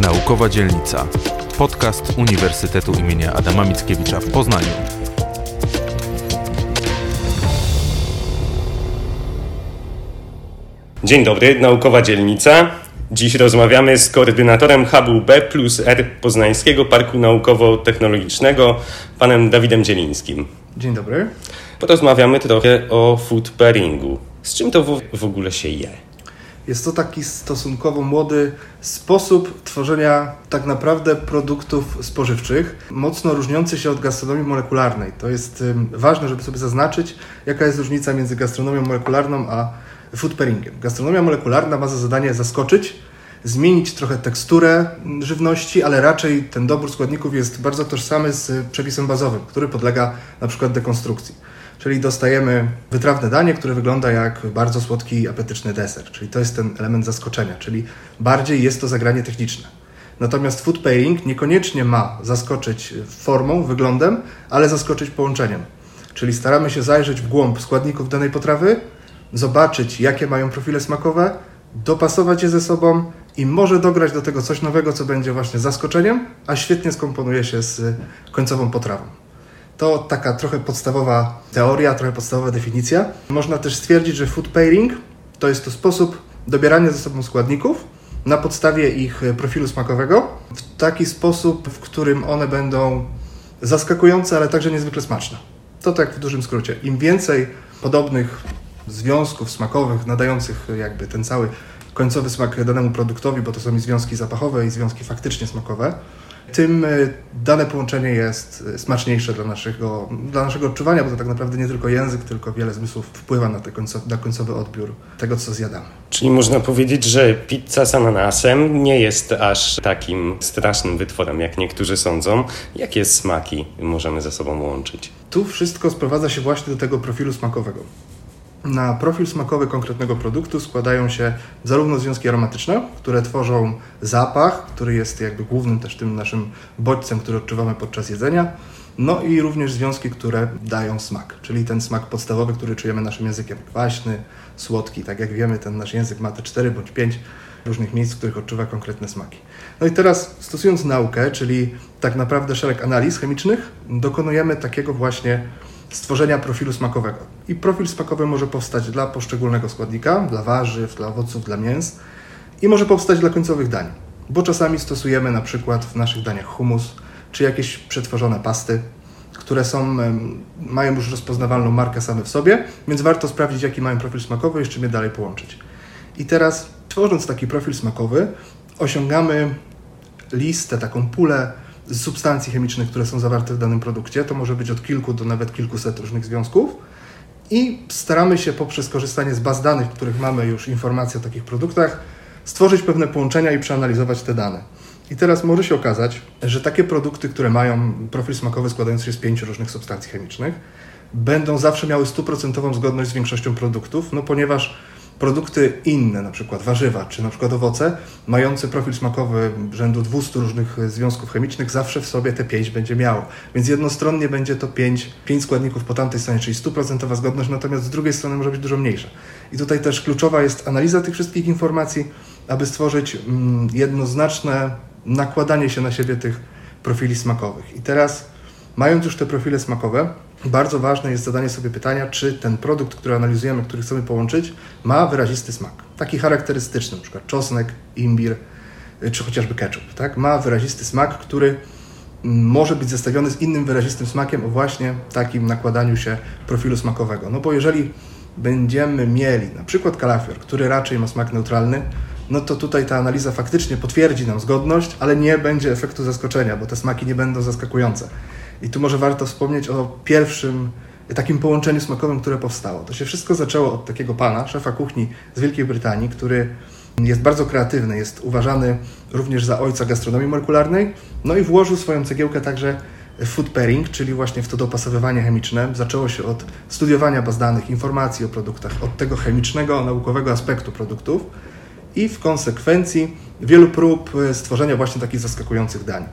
Naukowa Dzielnica. Podcast Uniwersytetu imienia Adama Mickiewicza w Poznaniu. Dzień dobry, Naukowa Dzielnica. Dziś rozmawiamy z koordynatorem hubu B plus R Poznańskiego Parku Naukowo-Technologicznego, panem Dawidem Dzielińskim. Dzień dobry. Porozmawiamy trochę o food pairingu. Z czym to w ogóle się je? Jest to taki stosunkowo młody sposób tworzenia tak naprawdę produktów spożywczych, mocno różniący się od gastronomii molekularnej. To jest ważne, żeby sobie zaznaczyć, jaka jest różnica między gastronomią molekularną a food pairingiem. Gastronomia molekularna ma za zadanie zaskoczyć, zmienić trochę teksturę żywności, ale raczej ten dobór składników jest bardzo tożsamy z przepisem bazowym, który podlega na przykład dekonstrukcji. Czyli dostajemy wytrawne danie, które wygląda jak bardzo słodki apetyczny deser. Czyli to jest ten element zaskoczenia, czyli bardziej jest to zagranie techniczne. Natomiast food pairing niekoniecznie ma zaskoczyć formą, wyglądem, ale zaskoczyć połączeniem. Czyli staramy się zajrzeć w głąb składników danej potrawy, zobaczyć jakie mają profile smakowe, dopasować je ze sobą i może dograć do tego coś nowego, co będzie właśnie zaskoczeniem, a świetnie skomponuje się z końcową potrawą. To taka trochę podstawowa teoria, trochę podstawowa definicja. Można też stwierdzić, że food pairing to jest to sposób dobierania ze sobą składników na podstawie ich profilu smakowego w taki sposób, w którym one będą zaskakujące, ale także niezwykle smaczne. To tak w dużym skrócie. Im więcej podobnych związków smakowych nadających jakby ten cały końcowy smak danemu produktowi, bo to są i związki zapachowe, i związki faktycznie smakowe, tym dane połączenie jest smaczniejsze dla naszego, dla naszego odczuwania, bo to tak naprawdę nie tylko język, tylko wiele zmysłów wpływa na, końcowy, na końcowy odbiór tego, co zjadamy. Czyli można powiedzieć, że pizza z ananasem nie jest aż takim strasznym wytworem, jak niektórzy sądzą. Jakie smaki możemy ze sobą łączyć? Tu wszystko sprowadza się właśnie do tego profilu smakowego. Na profil smakowy konkretnego produktu składają się zarówno związki aromatyczne, które tworzą zapach, który jest jakby głównym też tym naszym bodźcem, który odczuwamy podczas jedzenia, no i również związki, które dają smak, czyli ten smak podstawowy, który czujemy naszym językiem, kwaśny, słodki. Tak jak wiemy, ten nasz język ma te 4 bądź 5 różnych miejsc, w których odczuwa konkretne smaki. No i teraz stosując naukę, czyli tak naprawdę szereg analiz chemicznych, dokonujemy takiego właśnie stworzenia profilu smakowego. I profil smakowy może powstać dla poszczególnego składnika, dla warzyw, dla owoców, dla mięs i może powstać dla końcowych dań, bo czasami stosujemy na przykład w naszych daniach humus czy jakieś przetworzone pasty, które są, mają już rozpoznawalną markę same w sobie, więc warto sprawdzić, jaki mają profil smakowy i z czym je dalej połączyć. I teraz, tworząc taki profil smakowy, osiągamy listę, taką pulę substancji chemicznych, które są zawarte w danym produkcie. To może być od kilku do nawet kilkuset różnych związków. I staramy się poprzez korzystanie z baz danych, w których mamy już informacje o takich produktach, stworzyć pewne połączenia i przeanalizować te dane. I teraz może się okazać, że takie produkty, które mają profil smakowy składający się z pięciu różnych substancji chemicznych, będą zawsze miały stuprocentową zgodność z większością produktów, no ponieważ produkty inne, na przykład warzywa czy na przykład owoce, mające profil smakowy rzędu 200 różnych związków chemicznych, zawsze w sobie te 5 będzie miało. Więc jednostronnie będzie to 5, 5 składników po tamtej stronie, czyli stuprocentowa zgodność, natomiast z drugiej strony może być dużo mniejsza. I tutaj też kluczowa jest analiza tych wszystkich informacji, aby stworzyć mm, jednoznaczne nakładanie się na siebie tych profili smakowych. I teraz, mając już te profile smakowe, bardzo ważne jest zadanie sobie pytania, czy ten produkt, który analizujemy, który chcemy połączyć, ma wyrazisty smak. Taki charakterystyczny, np. czosnek, imbir, czy chociażby ketchup. Tak? Ma wyrazisty smak, który może być zestawiony z innym wyrazistym smakiem o właśnie takim nakładaniu się profilu smakowego. No bo jeżeli będziemy mieli na przykład kalafior, który raczej ma smak neutralny, no to tutaj ta analiza faktycznie potwierdzi nam zgodność, ale nie będzie efektu zaskoczenia, bo te smaki nie będą zaskakujące. I tu może warto wspomnieć o pierwszym takim połączeniu smakowym, które powstało. To się wszystko zaczęło od takiego pana, szefa kuchni z Wielkiej Brytanii, który jest bardzo kreatywny, jest uważany również za ojca gastronomii molekularnej, no i włożył swoją cegiełkę także w food pairing, czyli właśnie w to dopasowywanie chemiczne. Zaczęło się od studiowania baz danych, informacji o produktach, od tego chemicznego, naukowego aspektu produktów i w konsekwencji wielu prób stworzenia właśnie takich zaskakujących dań.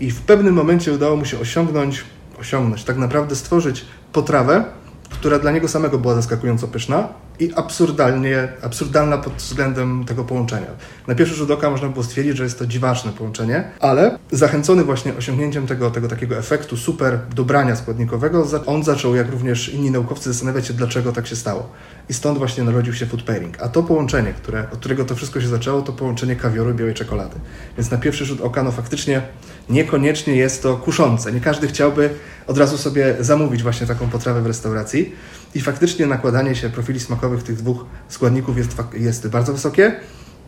I w pewnym momencie udało mu się osiągnąć, osiągnąć, tak naprawdę stworzyć potrawę, która dla niego samego była zaskakująco pyszna i absurdalnie, absurdalna pod względem tego połączenia. Na pierwszy rzut oka można było stwierdzić, że jest to dziwaczne połączenie, ale zachęcony właśnie osiągnięciem tego, tego takiego efektu super dobrania składnikowego, on zaczął, jak również inni naukowcy, zastanawiać się, dlaczego tak się stało. I stąd właśnie narodził się food pairing. A to połączenie, które, od którego to wszystko się zaczęło, to połączenie kawioru i białej czekolady. Więc na pierwszy rzut oka, no faktycznie niekoniecznie jest to kuszące. Nie każdy chciałby od razu sobie zamówić właśnie taką potrawę w restauracji. I faktycznie nakładanie się profili smakowych tych dwóch składników jest, jest bardzo wysokie,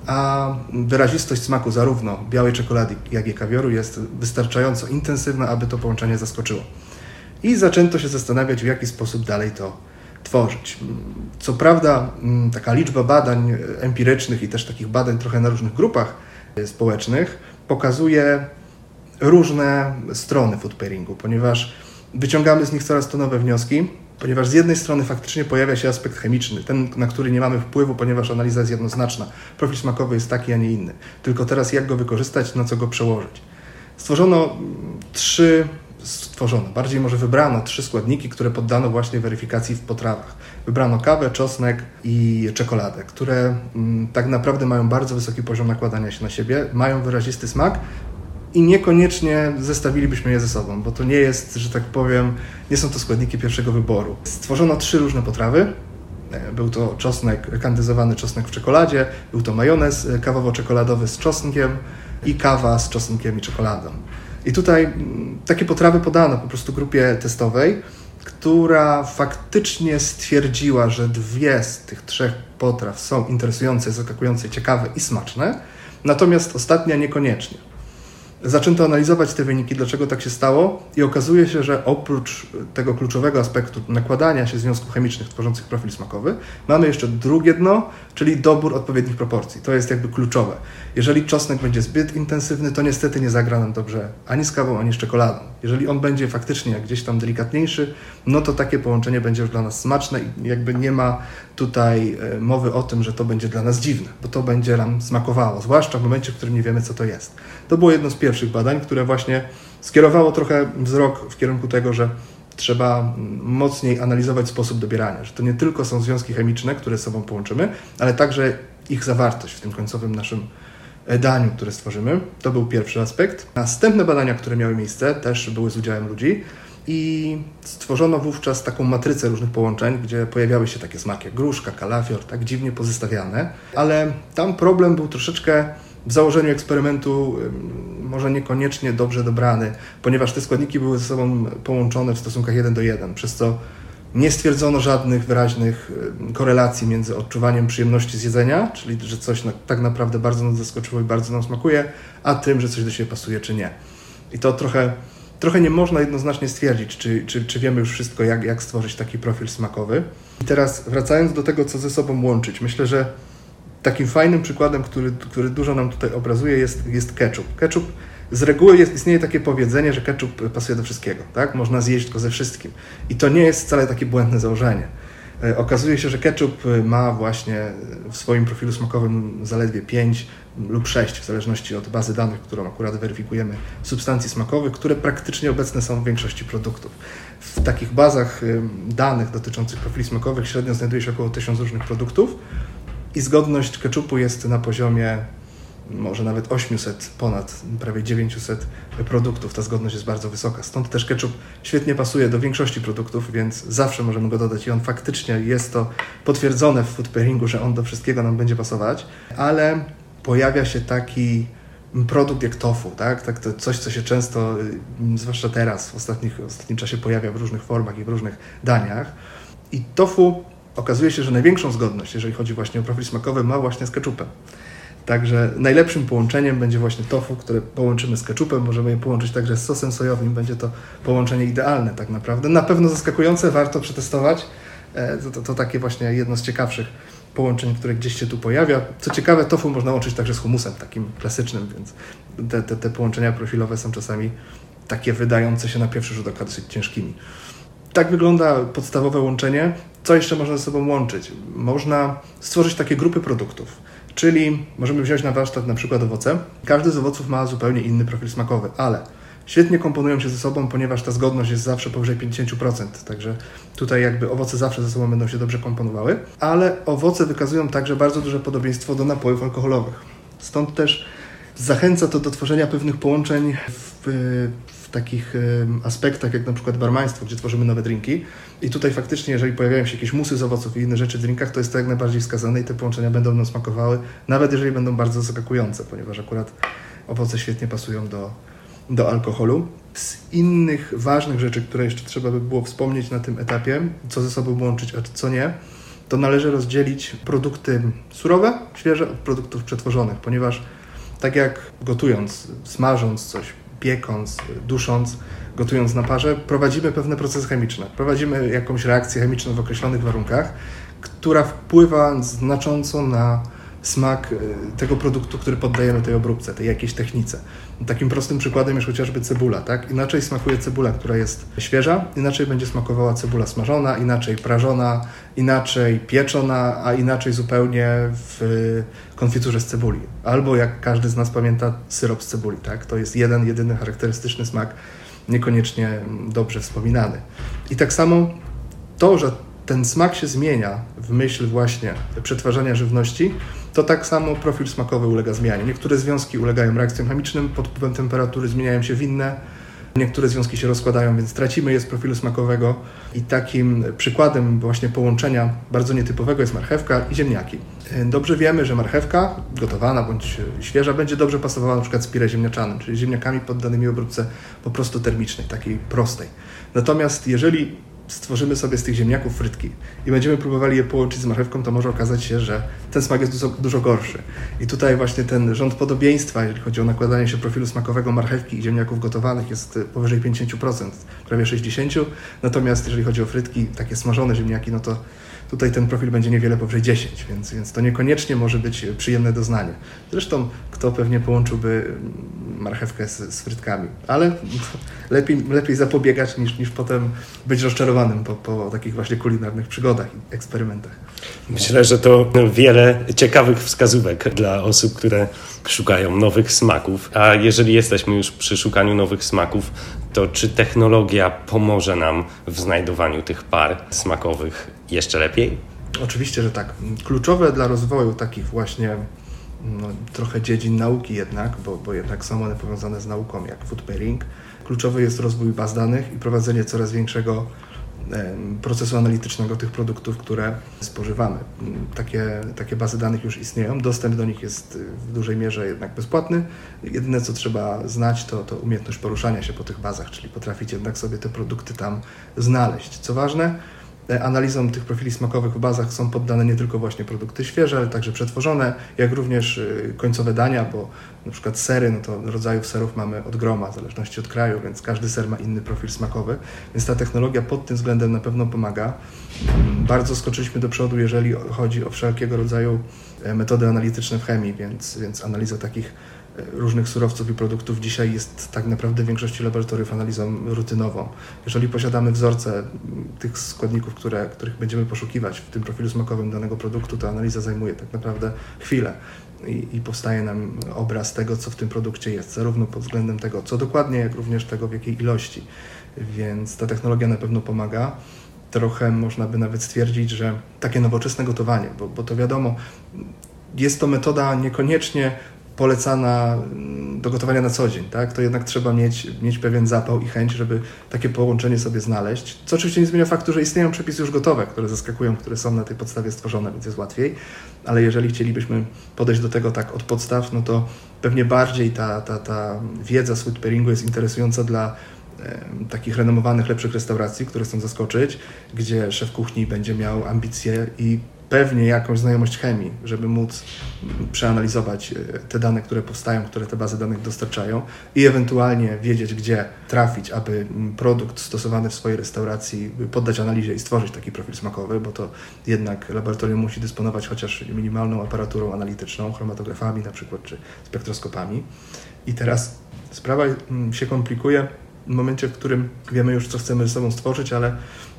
a wyrazistość smaku zarówno białej czekolady, jak i kawioru jest wystarczająco intensywna, aby to połączenie zaskoczyło. I zaczęto się zastanawiać, w jaki sposób dalej to tworzyć. Co prawda, mm, taka liczba badań empirycznych i też takich badań trochę na różnych grupach społecznych pokazuje różne strony food pairingu, ponieważ wyciągamy z nich coraz to nowe wnioski, ponieważ z jednej strony faktycznie pojawia się aspekt chemiczny, ten, na który nie mamy wpływu, ponieważ analiza jest jednoznaczna. Profil smakowy jest taki, a nie inny. Tylko teraz jak go wykorzystać, na co go przełożyć. Stworzono trzy, stworzono, bardziej może wybrano trzy składniki, które poddano właśnie weryfikacji w potrawach. Wybrano kawę, czosnek i czekoladę, które mm, tak naprawdę mają bardzo wysoki poziom nakładania się na siebie, mają wyrazisty smak, i niekoniecznie zestawilibyśmy je ze sobą, bo to nie jest, że tak powiem, nie są to składniki pierwszego wyboru. Stworzono trzy różne potrawy. E, był to czosnek, kandyzowany czosnek w czekoladzie, był to majonez kawowo-czekoladowy z czosnkiem i kawa z czosnkiem i czekoladą. I tutaj mm, takie potrawy podano po prostu grupie testowej, która faktycznie stwierdziła, że dwie z tych trzech potraw są interesujące, zaskakujące, ciekawe i smaczne, natomiast ostatnia niekoniecznie zaczęto analizować te wyniki, dlaczego tak się stało, i okazuje się, że oprócz tego kluczowego aspektu nakładania się związków chemicznych tworzących profil smakowy, mamy jeszcze drugie dno, czyli dobór odpowiednich proporcji. To jest jakby kluczowe. Jeżeli czosnek będzie zbyt intensywny, to niestety nie zagra nam dobrze ani z kawą, ani z czekoladą. Jeżeli on będzie faktycznie gdzieś tam delikatniejszy, no to takie połączenie będzie już dla nas smaczne i jakby nie ma tutaj e, mowy o tym, że to będzie dla nas dziwne, bo to będzie nam smakowało, zwłaszcza w momencie, w którym nie wiemy, co to jest. To było jedno z pierwszych badań, które właśnie skierowało trochę wzrok w kierunku tego, że trzeba mocniej analizować sposób dobierania, że to nie tylko są związki chemiczne, które z sobą połączymy, ale także ich zawartość w tym końcowym naszym e, daniu, które stworzymy. To był pierwszy aspekt. Następne badania, które miały miejsce, też były z udziałem ludzi i stworzono wówczas taką matrycę różnych połączeń, gdzie pojawiały się takie smaki jak gruszka, kalafior, tak dziwnie pozystawiane, ale tam problem był troszeczkę w założeniu eksperymentu może niekoniecznie dobrze dobrany, ponieważ te składniki były ze sobą połączone w stosunkach 1 do 1, przez co nie stwierdzono żadnych wyraźnych korelacji między odczuwaniem przyjemności z jedzenia, czyli że coś tak naprawdę bardzo nas zaskoczyło i bardzo nam smakuje, a tym, że coś do siebie pasuje czy nie. I to trochę, trochę nie można jednoznacznie stwierdzić, czy, czy, czy wiemy już wszystko, jak, jak stworzyć taki profil smakowy. I teraz wracając do tego, co ze sobą łączyć, myślę, że Takim fajnym przykładem, który, który dużo nam tutaj obrazuje, jest, jest ketchup. Ketchup z reguły jest, istnieje takie powiedzenie, że ketchup pasuje do wszystkiego, tak? Można zjeść go ze wszystkim. I to nie jest wcale takie błędne założenie. E, okazuje się, że ketchup e, ma właśnie w swoim profilu smakowym zaledwie 5 lub 6, w zależności od bazy danych, którą akurat weryfikujemy, substancji smakowych, które praktycznie obecne są w większości produktów. W takich bazach e, danych dotyczących profili smakowych średnio znajduje się około 1000 różnych produktów, i zgodność keczupu jest na poziomie może nawet 800, ponad prawie 900 produktów. Ta zgodność jest bardzo wysoka. Stąd też ketchup świetnie pasuje do większości produktów, więc zawsze możemy go dodać i on faktycznie jest to potwierdzone w food pairingu, że on do wszystkiego nam będzie pasować, ale pojawia się taki produkt jak tofu, tak? tak to coś, co się często, zwłaszcza teraz, w, ostatnich, w ostatnim czasie pojawia w różnych formach i w różnych daniach. I tofu okazuje się, że największą zgodność, jeżeli chodzi właśnie o profil smakowy, ma właśnie z keczupem. Także najlepszym połączeniem będzie właśnie tofu, które połączymy z keczupem. Możemy je połączyć także z sosem sojowym. Będzie to połączenie idealne tak naprawdę. Na pewno zaskakujące, warto przetestować. E, to, to, to takie właśnie jedno z ciekawszych połączeń, które gdzieś się tu pojawia. Co ciekawe, tofu można łączyć także z humusem, takim klasycznym, więc te, te, te połączenia profilowe są czasami takie wydające się na pierwszy rzut oka dosyć ciężkimi. Tak wygląda podstawowe łączenie. Co jeszcze można ze sobą łączyć? Można stworzyć takie grupy produktów. Czyli możemy wziąć na warsztat na przykład owoce. Każdy z owoców ma zupełnie inny profil smakowy, ale świetnie komponują się ze sobą, ponieważ ta zgodność jest zawsze powyżej 50%, także tutaj jakby owoce zawsze ze sobą będą się dobrze komponowały, ale owoce wykazują także bardzo duże podobieństwo do napojów alkoholowych. Stąd też zachęca to do tworzenia pewnych połączeń w, takich aspektach, jak na przykład barmaństwo, gdzie tworzymy nowe drinki. I tutaj faktycznie, jeżeli pojawiają się jakieś musy z owoców i inne rzeczy w drinkach, to jest to jak najbardziej wskazane i te połączenia będą nam smakowały, nawet jeżeli będą bardzo zaskakujące, ponieważ akurat owoce świetnie pasują do, do alkoholu. Z innych ważnych rzeczy, które jeszcze trzeba by było wspomnieć na tym etapie, co ze sobą łączyć, a co nie, to należy rozdzielić produkty surowe, świeże od produktów przetworzonych, ponieważ tak jak gotując, smażąc coś, piekąc, dusząc, gotując na parze, prowadzimy pewne procesy chemiczne. Prowadzimy jakąś reakcję chemiczną w określonych warunkach, która wpływa znacząco na smak y, tego produktu, który poddajemy tej obróbce, tej jakiejś technice. Takim prostym przykładem jest chociażby cebula. Tak? Inaczej smakuje cebula, która jest świeża, inaczej będzie smakowała cebula smażona, inaczej prażona, inaczej pieczona, a inaczej zupełnie w konfiturze z cebuli. Albo jak każdy z nas pamięta, syrop z cebuli. Tak? To jest jeden, jedyny charakterystyczny smak, niekoniecznie dobrze wspominany. I tak samo to, że ten smak się zmienia w myśl właśnie przetwarzania żywności, to tak samo profil smakowy ulega zmianie. Niektóre związki ulegają reakcjom chemicznym, pod wpływem temperatury zmieniają się w inne, niektóre związki się rozkładają, więc tracimy je z profilu smakowego i takim przykładem właśnie połączenia bardzo nietypowego jest marchewka i ziemniaki. Dobrze wiemy, że marchewka gotowana bądź świeża będzie dobrze pasowała przykład z pire ziemniaczanym, czyli ziemniakami poddanymi obróbce po prostu termicznej, takiej prostej. Natomiast jeżeli stworzymy sobie z tych ziemniaków frytki i będziemy próbowali je połączyć z marchewką, to może okazać się, że ten smak jest dużo, dużo gorszy. I tutaj właśnie ten rząd podobieństwa, jeżeli chodzi o nakładanie się profilu smakowego marchewki i ziemniaków gotowanych jest powyżej 50%, prawie 60%. Natomiast jeżeli chodzi o frytki, takie smażone ziemniaki, no to Tutaj ten profil będzie niewiele powyżej 10, więc, więc to niekoniecznie może być przyjemne doznanie. Zresztą kto pewnie połączyłby marchewkę z, z frytkami, ale lepiej, lepiej zapobiegać niż, niż potem być rozczarowanym po, po takich właśnie kulinarnych przygodach i eksperymentach. Myślę, że to wiele ciekawych wskazówek dla osób, które szukają nowych smaków. A jeżeli jesteśmy już przy szukaniu nowych smaków, to czy technologia pomoże nam w znajdowaniu tych par smakowych jeszcze lepiej? Oczywiście, że tak. Kluczowe dla rozwoju takich właśnie no, trochę dziedzin nauki jednak, bo, bo jednak są one powiązane z nauką, jak food pairing. Kluczowy jest rozwój baz danych i prowadzenie coraz większego procesu analitycznego tych produktów, które spożywamy. Takie, takie bazy danych już istnieją, dostęp do nich jest w dużej mierze jednak bezpłatny. Jedyne co trzeba znać to, to umiejętność poruszania się po tych bazach, czyli potrafić jednak sobie te produkty tam znaleźć. Co ważne, analizom tych profili smakowych w bazach są poddane nie tylko właśnie produkty świeże, ale także przetworzone, jak również e, końcowe dania, bo na przykład sery, no to rodzajów serów mamy od groma, w zależności od kraju, więc każdy ser ma inny profil smakowy, więc ta technologia pod tym względem na pewno pomaga. Mm, bardzo skoczyliśmy do przodu, jeżeli chodzi o wszelkiego rodzaju e, metody analityczne w chemii, więc, więc analiza takich różnych surowców i produktów dzisiaj jest tak naprawdę w większości laboratoriów analizą rutynową. Jeżeli posiadamy wzorce tych składników, które, których będziemy poszukiwać w tym profilu smakowym danego produktu, to analiza zajmuje tak naprawdę chwilę i, i powstaje nam obraz tego, co w tym produkcie jest, zarówno pod względem tego, co dokładnie, jak również tego, w jakiej ilości. Więc ta technologia na pewno pomaga trochę można by nawet stwierdzić, że takie nowoczesne gotowanie, bo, bo to wiadomo, jest to metoda niekoniecznie polecana mm, do gotowania na co dzień, tak? to jednak trzeba mieć, mieć pewien zapał i chęć, żeby takie połączenie sobie znaleźć. Co oczywiście nie zmienia faktu, że istnieją przepisy już gotowe, które zaskakują, które są na tej podstawie stworzone, więc jest łatwiej, ale jeżeli chcielibyśmy podejść do tego tak od podstaw, no to pewnie bardziej ta, ta, ta wiedza food pairingu jest interesująca dla takich renomowanych, lepszych restauracji, które chcą zaskoczyć, gdzie szef kuchni będzie miał ambicje i pewnie jakąś znajomość chemii, żeby móc przeanalizować e, te dane, które powstają, które te bazy danych dostarczają i ewentualnie wiedzieć, gdzie trafić, aby produkt stosowany w swojej restauracji poddać analizie i stworzyć taki profil smakowy, bo to jednak laboratorium musi dysponować chociaż minimalną aparaturą analityczną, chromatografami na przykład, czy spektroskopami. I teraz sprawa się komplikuje momencie, w którym wiemy już, co chcemy ze sobą stworzyć, ale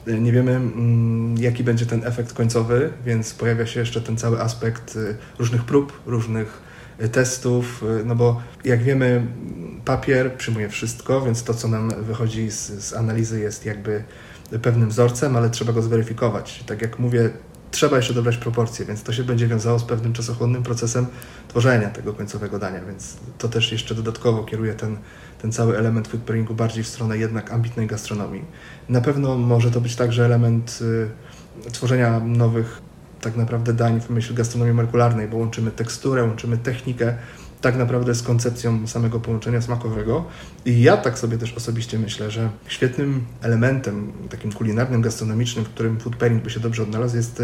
nie wiemy, mm, jaki będzie ten efekt końcowy, więc pojawia się jeszcze ten cały aspekt y, różnych prób, różnych y, testów, y, no bo jak wiemy, papier przyjmuje wszystko, więc to, co nam wychodzi z, z analizy, jest jakby pewnym wzorcem, ale trzeba go zweryfikować. Tak jak mówię, trzeba jeszcze dobrać proporcje, więc to się będzie wiązało z pewnym czasochłonnym procesem tworzenia tego końcowego dania, więc to też jeszcze dodatkowo kieruje ten, ten cały element food pairingu bardziej w stronę jednak ambitnej gastronomii. Na pewno może to być także element y, tworzenia nowych tak naprawdę dań w myśl gastronomii molekularnej, bo łączymy teksturę, łączymy technikę, tak naprawdę z koncepcją samego połączenia smakowego. I ja tak sobie też osobiście myślę, że świetnym elementem takim kulinarnym, gastronomicznym, w którym food pairing by się dobrze odnalazł, jest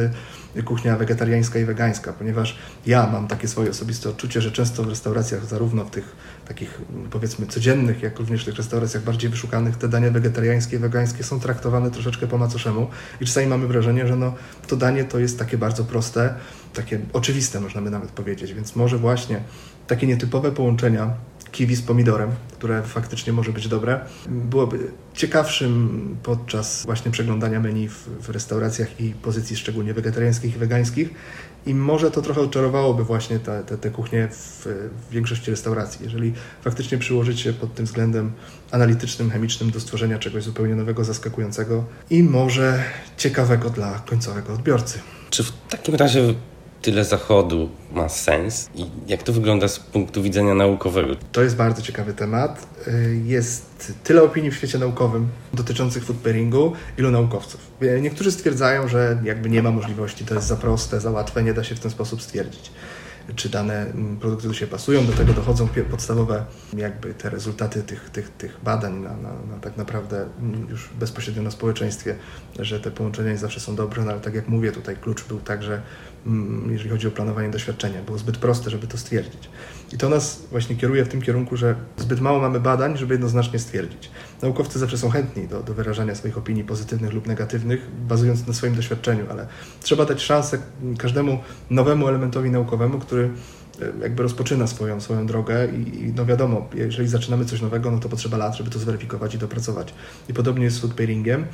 y, kuchnia wegetariańska i wegańska, ponieważ ja mam takie swoje osobiste odczucie, że często w restauracjach, zarówno w tych takich powiedzmy codziennych, jak również w tych restauracjach bardziej wyszukanych, te dania wegetariańskie i wegańskie są traktowane troszeczkę po macoszemu i czasami mamy wrażenie, że no, to danie to jest takie bardzo proste, takie oczywiste można by nawet powiedzieć, więc może właśnie takie nietypowe połączenia kiwi z pomidorem, które faktycznie może być dobre, byłoby ciekawszym podczas właśnie przeglądania menu w, w restauracjach i pozycji szczególnie wegetariańskich i wegańskich. I może to trochę odczarowałoby właśnie te, te, te kuchnie w, w większości restauracji, jeżeli faktycznie przyłożyć się pod tym względem analitycznym, chemicznym do stworzenia czegoś zupełnie nowego, zaskakującego i może ciekawego dla końcowego odbiorcy. Czy w takim razie tyle zachodu ma sens i jak to wygląda z punktu widzenia naukowego? To jest bardzo ciekawy temat. Y, jest tyle opinii w świecie naukowym dotyczących food pairingu, ilu naukowców. Y, niektórzy stwierdzają, że jakby nie ma możliwości, to jest za proste, za łatwe, nie da się w ten sposób stwierdzić czy dane mm, produkty do siebie pasują. Do tego dochodzą podstawowe jakby te rezultaty tych, tych, tych badań na, na, na tak naprawdę mm, już bezpośrednio na społeczeństwie, że te połączenia nie zawsze są dobre, no ale tak jak mówię, tutaj klucz był także Mm, jeżeli chodzi o planowanie doświadczenia. Było zbyt proste, żeby to stwierdzić. I to nas właśnie kieruje w tym kierunku, że zbyt mało mamy badań, żeby jednoznacznie stwierdzić. Naukowcy zawsze są chętni do, do wyrażania swoich opinii pozytywnych lub negatywnych, bazując na swoim doświadczeniu, ale trzeba dać szansę każdemu nowemu elementowi naukowemu, który jakby rozpoczyna swoją, swoją drogę i, i, no wiadomo, jeżeli zaczynamy coś nowego, no to potrzeba lat, żeby to zweryfikować i dopracować. I podobnie jest z food pairingiem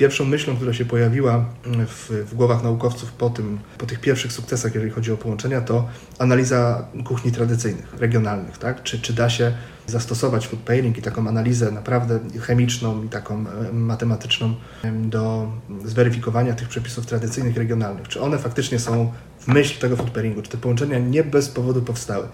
pierwszą myślą, która się pojawiła w, w, głowach naukowców po, tym, po tych pierwszych sukcesach, jeżeli chodzi o połączenia, to analiza kuchni tradycyjnych, regionalnych. Tak? Czy, czy da się zastosować food pairing i taką analizę naprawdę chemiczną i taką e, matematyczną do zweryfikowania tych przepisów tradycyjnych, regionalnych? Czy one faktycznie są myśl tego food pairingu? Czy te połączenia nie bez powodu powstały?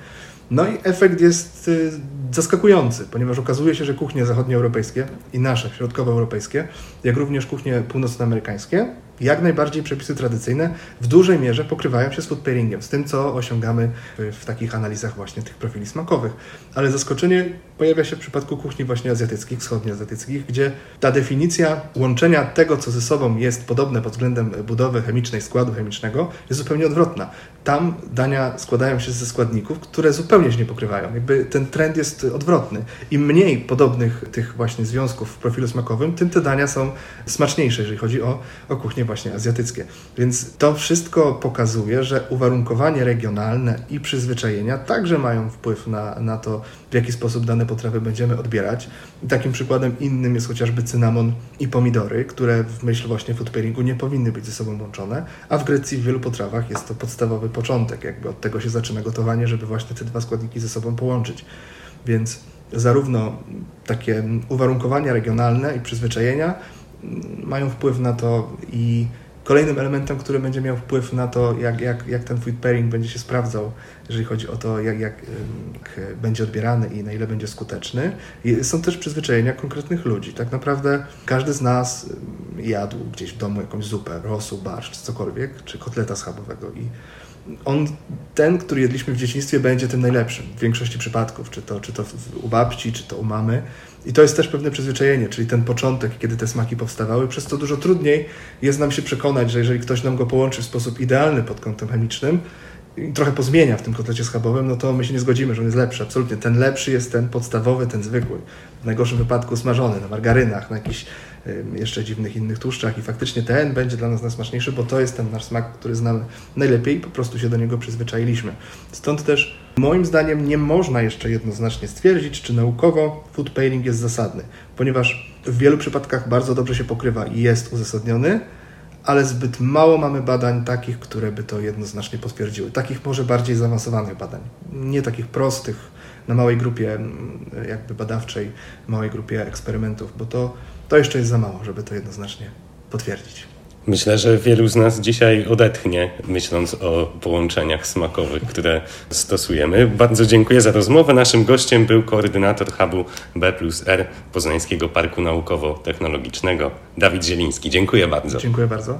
No i efekt jest y, zaskakujący, ponieważ okazuje się, że kuchnie zachodnioeuropejskie i nasze, środkowoeuropejskie, jak również kuchnie północnoamerykańskie, jak najbardziej przepisy tradycyjne w dużej mierze pokrywają się z food pairingiem, z tym, co osiągamy w takich analizach właśnie tych profili smakowych. Ale zaskoczenie pojawia się w przypadku kuchni właśnie azjatyckich, wschodnioazjatyckich, gdzie ta definicja łączenia tego, co ze sobą jest podobne pod względem budowy chemicznej, składu chemicznego, jest zupełnie odwrotna. Tam dania składają się ze składników, które zupełnie się nie pokrywają. Jakby ten trend jest odwrotny. Im mniej podobnych tych właśnie związków w profilu smakowym, tym te dania są smaczniejsze, jeżeli chodzi o, o kuchnię właśnie azjatyckie. Więc to wszystko pokazuje, że uwarunkowanie regionalne i przyzwyczajenia także mają wpływ na, na to, w jaki sposób dane potrawy będziemy odbierać. I takim przykładem innym jest chociażby cynamon i pomidory, które w myśl właśnie food pairingu nie powinny być ze sobą łączone, a w Grecji w wielu potrawach jest to podstawowy początek, jakby od tego się zaczyna gotowanie, żeby właśnie te dwa składniki ze sobą połączyć. Więc zarówno takie uwarunkowania regionalne i przyzwyczajenia, mają wpływ na to i kolejnym elementem, który będzie miał wpływ na to, jak, jak, jak ten food pairing będzie się sprawdzał, jeżeli chodzi o to, jak, jak, będzie odbierany i na ile będzie skuteczny, są też przyzwyczajenia konkretnych ludzi. Tak naprawdę każdy z nas jadł gdzieś w domu jakąś zupę, rosół, barszcz, cokolwiek, czy kotleta schabowego i on, ten, który jedliśmy w dzieciństwie, będzie tym najlepszym w większości przypadków, czy to, czy to u babci, czy to u mamy. I to jest też pewne przyzwyczajenie, czyli ten początek, kiedy te smaki powstawały, przez to dużo trudniej jest nam się przekonać, że jeżeli ktoś nam go połączy w sposób idealny pod kątem chemicznym, i trochę pozmienia w tym kotlecie schabowym, no to my się nie zgodzimy, że on jest lepszy. Absolutnie. Ten lepszy jest ten podstawowy, ten zwykły. W najgorszym wypadku smażony na margarynach, na jakichś jeszcze dziwnych innych tłuszczach i faktycznie ten będzie dla nas najsmaczniejszy, bo to jest ten nasz smak, który znamy najlepiej i po prostu się do niego przyzwyczailiśmy. Stąd też moim zdaniem nie można jeszcze jednoznacznie stwierdzić, czy naukowo food pairing jest zasadny, ponieważ w wielu przypadkach bardzo dobrze się pokrywa i jest uzasadniony, ale zbyt mało mamy badań takich, które by to jednoznacznie potwierdziły. Takich może bardziej zaawansowanych badań, nie takich prostych, na małej grupie jakby badawczej, małej grupie eksperymentów, bo to, to jeszcze jest za mało, żeby to jednoznacznie potwierdzić. Myślę, że wielu z nas dzisiaj odetchnie, myśląc o połączeniach smakowych, które stosujemy. Bardzo dziękuję za rozmowę. Naszym gościem był koordynator hubu B plus R Poznańskiego Parku Naukowo-Technologicznego, Dawid Zieliński. Dziękuję bardzo. Dziękuję bardzo.